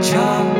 Chop.